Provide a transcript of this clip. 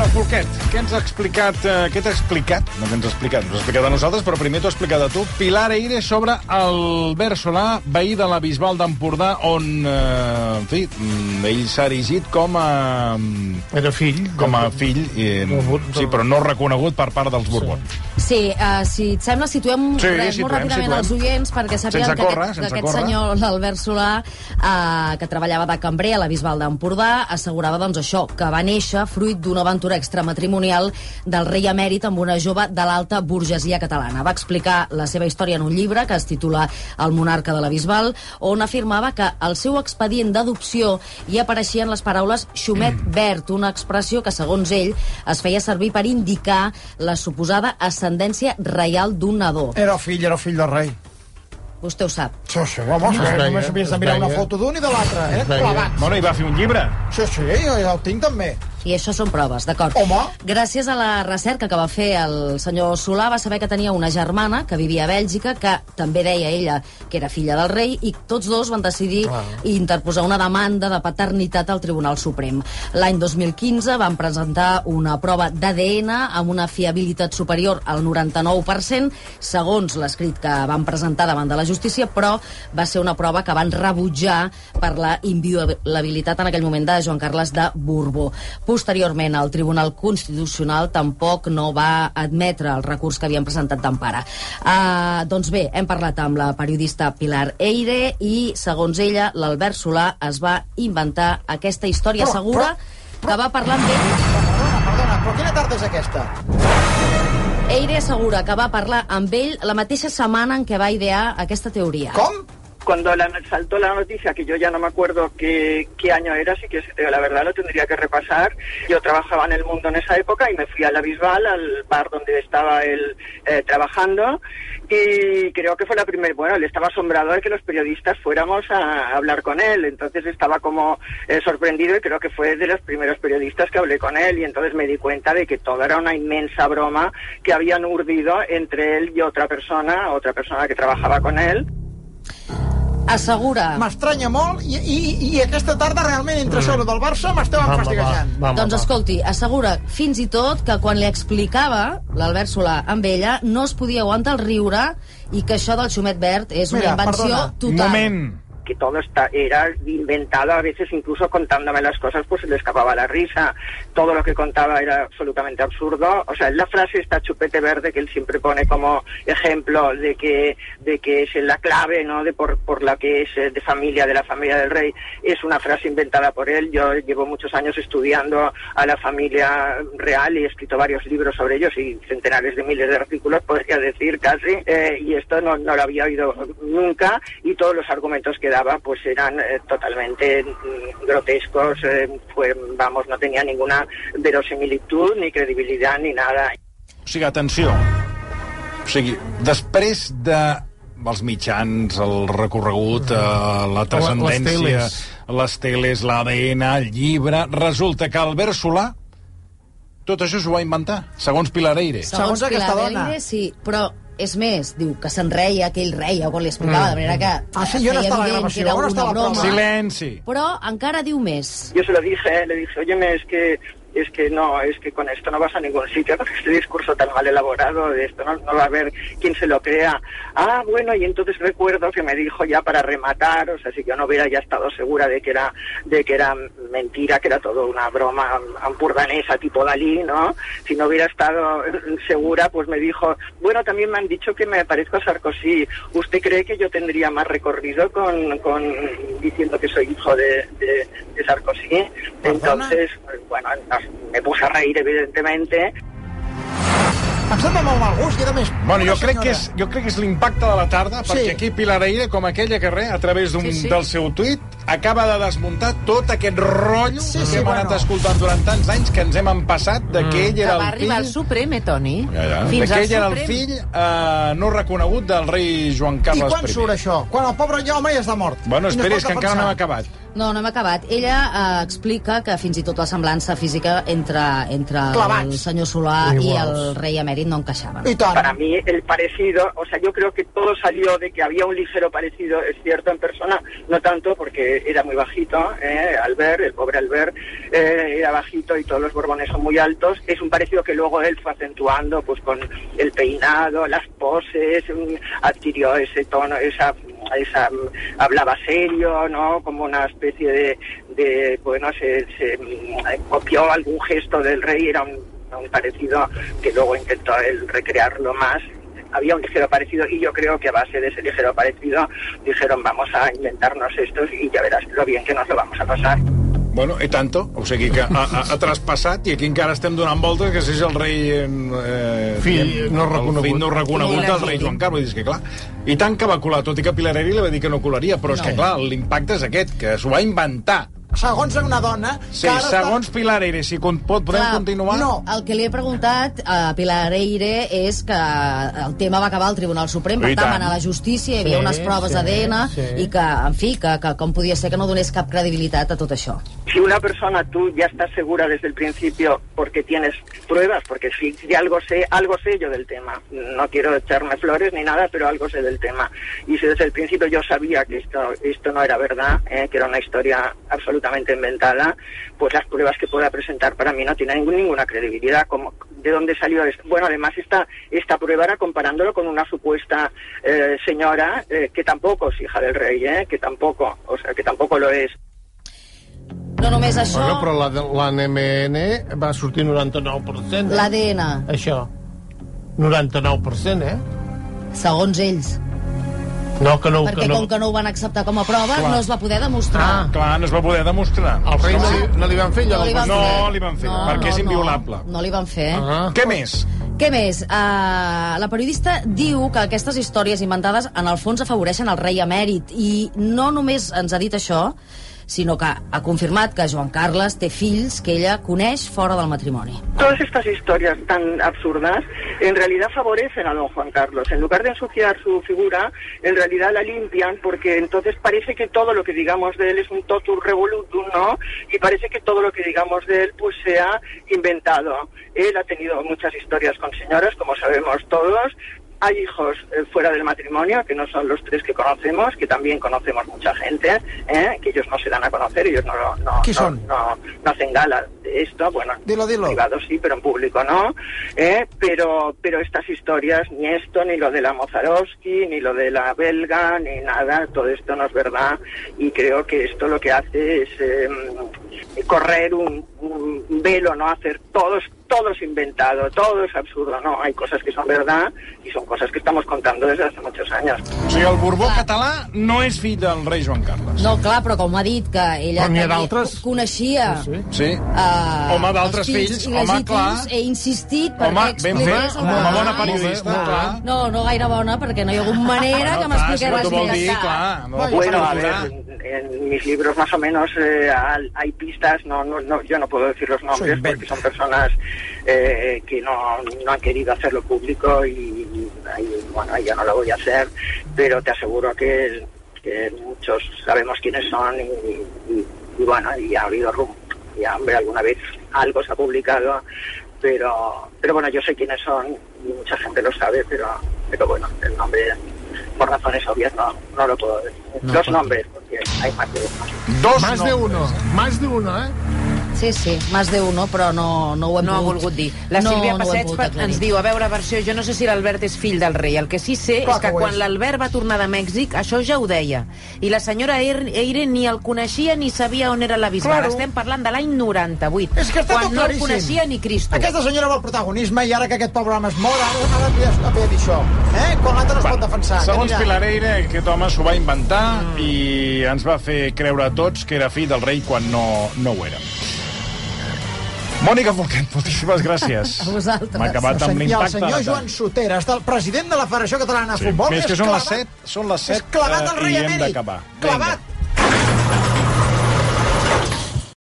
El Folquet, què ens ha explicat... Eh, què t'ha explicat? No què ens ha explicat, ens ha explicat a nosaltres, però primer t'ho ha explicat a tu. Pilar Eire sobre Albert Solà, veí de la Bisbal d'Empordà, on, eh, en fi, mm, ell s'ha erigit com a... Era fill. Com a fill, i, sí, però no reconegut per part dels Borbons. Sí, uh, si et sembla, situem Sí, res, situem, molt ràpidament situem. els oients perquè sàpiguen Sense que, córrer, aquest, que aquest córrer. senyor, l'Albert Solà, uh, que treballava de cambrer a la Bisbal d'Empordà, assegurava doncs això, que va néixer fruit d'una aventura extramatrimonial del rei emèrit amb una jove de l'alta burgesia catalana. Va explicar la seva història en un llibre que es titula El monarca de la Bisbal, on afirmava que al seu expedient d'adopció hi apareixien les paraules xumet verd, una expressió que, segons ell, es feia servir per indicar la suposada ascendència reial d'un nadó. Era fill, era fill del rei. Vostè ho sap. Sí, sí, home, sí, veia, només havies de mirar una foto d'un i de l'altre, eh? Clavats. Bueno, i va fer un llibre. Sí, sí, jo ja el tinc també. I això són proves, d'acord. Home. Gràcies a la recerca que va fer el senyor Solà, va saber que tenia una germana que vivia a Bèlgica, que també deia ella que era filla del rei, i tots dos van decidir interposar una demanda de paternitat al Tribunal Suprem. L'any 2015 van presentar una prova d'ADN amb una fiabilitat superior al 99%, segons l'escrit que van presentar davant de la justícia, però va ser una prova que van rebutjar per la inviolabilitat en aquell moment de Joan Carles de Borbó. Posteriorment, el Tribunal Constitucional tampoc no va admetre el recurs que havien presentat d'empara. Uh, doncs bé, hem parlat amb la periodista Pilar Eire i, segons ella, l'Albert Solà es va inventar aquesta història Però- segura que va parlar amb ell. Perdona, perdona, però quina tarda és aquesta? Eire assegura que va parlar amb ell la mateixa setmana en què va idear aquesta teoria. Com? Cuando la, saltó la noticia, que yo ya no me acuerdo qué, qué año era, así que la verdad lo tendría que repasar. Yo trabajaba en el mundo en esa época y me fui a la Bisbal, al bar donde estaba él eh, trabajando, y creo que fue la primera, bueno, él estaba asombrado de que los periodistas fuéramos a hablar con él, entonces estaba como eh, sorprendido y creo que fue de los primeros periodistas que hablé con él y entonces me di cuenta de que todo era una inmensa broma que habían urdido entre él y otra persona, otra persona que trabajaba con él. Assegura... M'estranya molt i, i, i aquesta tarda realment entre això lo del Barça m'esteu home, Doncs va. escolti, assegura fins i tot que quan li explicava l'Albert Solà amb ella no es podia aguantar el riure i que això del xumet verd és una Mira, invenció perdona. Un total. moment. Que todo está, era inventado, a veces incluso contándome las cosas, pues se le escapaba la risa. Todo lo que contaba era absolutamente absurdo. O sea, la frase esta chupete verde que él siempre pone como ejemplo de que, de que es la clave, ¿no? De por, por la que es eh, de familia, de la familia del rey, es una frase inventada por él. Yo llevo muchos años estudiando a la familia real y he escrito varios libros sobre ellos y centenares de miles de artículos, podría decir casi, eh, y esto no, no lo había oído nunca y todos los argumentos que daba pues eran eh, totalmente mm, grotescos, eh, fue, vamos, no tenía ninguna verosimilitud, ni credibilidad, ni nada. O sigui, atenció. O sigui, després de els mitjans, el recorregut, eh, la transcendència, teles. les teles, l'ADN, el llibre... Resulta que Albert Solà tot això s'ho va inventar, segons Pilar Eire. Segons aquesta Pilar dona. Eire, sí, però és més, diu que se'n reia, que ell reia quan li explicava, de manera que Ah, sí, jo no estava a la gravació, que era on està una la broma. Silenci. Però encara diu més. Yo se lo dije, le dije, óyeme, es que es que no, es que con esto no vas a ningún sitio, con este discurso tan mal elaborado, de esto no, no va a haber quien se lo crea. Ah, bueno, y entonces recuerdo que me dijo ya para rematar, o sea, si yo no hubiera ya estado segura de que era, de que era mentira, que era todo una broma ampurdanesa tipo Dalí, ¿no? Si no hubiera estado segura, pues me dijo, bueno, también me han dicho que me parezco a Sarkozy. ¿Usted cree que yo tendría más recorrido con, con diciendo que soy hijo de, de, de Sarkozy? Entonces, bueno, nos- me puse a reír, evidentemente. Em sembla molt mal gust, i a més... Bueno, jo crec, que és, jo crec que és l'impacte de la tarda, Sí. perquè aquí Pilar Aire, com aquella que res, a través d'un Sí, sí. del seu tuit, acaba de desmuntar tot aquest rotllo Sí, que sí, hem bueno. anat escoltant durant tants anys, que ens hem empassat de que ell Que era va el arribar al fill... Suprem, eh, Toni? Ja, ja. De que al ell era el fill eh, no reconegut del rei Joan I Carles quan I. surt això? Quan el pobre home ja està mort. Bueno, I no que encara no hem acabat. No, no hem acabat. Ella eh, explica que fins i tot la semblança física entre, entre Clavats. el senyor Solà i Iguals. el rei emèrit no encaixaven. I tant. Para mí el parecido, o sea, yo creo que todo salió de que había un ligero parecido, es cierto, en persona, no tanto porque era muy bajito, eh, Albert, el pobre Albert, eh, era bajito y todos los borbones son muy altos, es un parecido que luego él fue acentuando pues con el peinado, las poses, mm, adquirió ese tono, esa, esa hablaba serio, ¿no? Como una especie de, bueno, se, se mm, copió algún gesto del rey, era un un parecido que luego intentó él recrearlo más. Había un ligero parecido y yo creo que a base de ese ligero parecido dijeron vamos a inventarnos estos y ya verás lo bien que nos lo vamos a pasar. Bueno, i tanto. O sigui que ha, ha, ha traspassat i aquí encara estem donant voltes que si és el rei... Eh, Fill no reconegut. El fill no reconegut del rei. Joan Carles. És que, clar, I tant que va colar, tot i que Pilareri li va dir que no colaria, però és que, clar, l'impacte és aquest, que s'ho va inventar. Segons una dona... Sí, que ara segons Pilar Eire, si con, pot, podem Clar, continuar? no. El que li he preguntat a Pilar Eire és que el tema va acabar al Tribunal Suprem, per I tant, tant. va anar a la justícia, hi havia Sí, unes proves sí, d'ADN, sí. i que, en fi, que, que com podia ser que no donés cap credibilitat a tot això. Si una persona tú ya estás segura desde el principio porque tienes pruebas, porque si de algo sé, algo sé yo del tema. No quiero echarme flores ni nada, pero algo sé del tema. Y si desde el principio yo sabía que esto, esto no era verdad, eh, que era una historia absolutamente inventada, pues las pruebas que pueda presentar para mí no tienen ningún- ninguna credibilidad. Como, ¿De dónde salió esto? Bueno, además esta, esta prueba era comparándolo con una supuesta eh, señora eh, que tampoco es hija del rey, eh, que tampoco, o sea, que tampoco lo es. No només això, Bueno, però la l'ANMN va sortir 99%. Eh? l'ADN, Això. 99%, eh? segons ells. No, que no... Perquè que no... com que no ho van acceptar com a prova, Clar. no es va poder demostrar. Ah. Clar, no es va poder demostrar. Al rei no li, no li van fer allò No li van No fer. li van fer, perquè és inviolable. No, no li van fer. Ah. Què més? Què més? Uh, la periodista diu que aquestes històries inventades en el fons afavoreixen el rei emèrit i no només ens ha dit això, sinó que ha confirmat que Joan Carles té fills que ella coneix fora del matrimoni. Todas estas historias tan absurdas en realidad favorecen a don Juan Carlos. En lugar de ensuciar su figura, en realidad la limpian porque entonces parece que todo lo que digamos de él es un totus revolutum, ¿no? Y parece que todo lo que digamos de él pues se ha inventado. Él ha tenido muchas historias con señoras, como sabemos todos. Hay hijos eh, fuera del matrimonio, que no son los tres que conocemos, que también conocemos mucha gente, ¿eh? que ellos no se dan a conocer, ellos no, no, ¿Qué no- son? no, no hacen gala de esto. Bueno, Dilo, dilo. privado sí, pero en público no. ¿eh? Pero, pero estas historias, ni esto, ni lo de la Mozarowski, ni lo de la belga, ni nada, todo esto no es verdad. Y creo que esto lo que hace es eh, correr un, un velo, no hacer todos todo es inventado, todo es absurdo, no, hay cosas que son verdad y son cosas que estamos contando desde hace muchos años. O sigui, el Borbó català no és fill del rei Joan Carles. No, clar, però com ha dit que ella Però tenia- d'altres. coneixia Sí, Sí. uh, Home, d'altres fills, home, clar. he insistit perquè Home, ben fet, home, que- bona periodista, bé. clar. No, no gaire bona, perquè no hi ha hagut manera que Bueno, clar, m'expliqués no res més. dir, clar, no la pots Bueno, a torturar. En, mis libros más o menos eh, hay pistas, no, no, no, yo no puedo decir los nombres porque son personas eh, que no, no han querido hacerlo público y, bueno, yo no lo voy a hacer, pero te aseguro que, que muchos sabemos quiénes son y, y- y bueno, y ha habido rum, y hombre, alguna vez algo se ha publicado, pero, pero bueno, yo sé quiénes son y mucha gente lo sabe, pero, pero bueno, el nombre por razones obvias no, no lo puedo decir. Los nombres, porque hay más de uno. Dos Más de uno, más de uno, eh? Sí, sí, més de uno, però no, no ho hem No ha pogut... volgut dir. La no, Sílvia no Passeig aclarir. ens diu, a veure, versió, jo no sé si l'Albert és fill del rei. El que sí sé Clar és que que quan l'Albert va tornar de Mèxic, això ja ho deia. I la senyora Eir- Eire ni el coneixia ni sabia on era la bisbal. Claro. Estem parlant de l'any 98. És que està quan tot no el coneixia ni Cristo. Aquesta senyora vol protagonisme i ara que aquest pobre home es mor, ara, ara ha de això. Eh? Quan l'altre no es pot defensar. Segons? Pilar Eire, aquest home s'ho va inventar mm. i ens va fer creure a tots que era fill del rei quan no, no ho era. Mònica Folquet, moltíssimes gràcies. A vosaltres. M'ha acabat amb I el l'impacte. senyor Joan Sotera, està el president de la Federació Catalana de Sí. Futbol. Més que són les clavat- 7, són les 7 És clavat al eh, rei i hem emèrit. d'acabar. Clavat.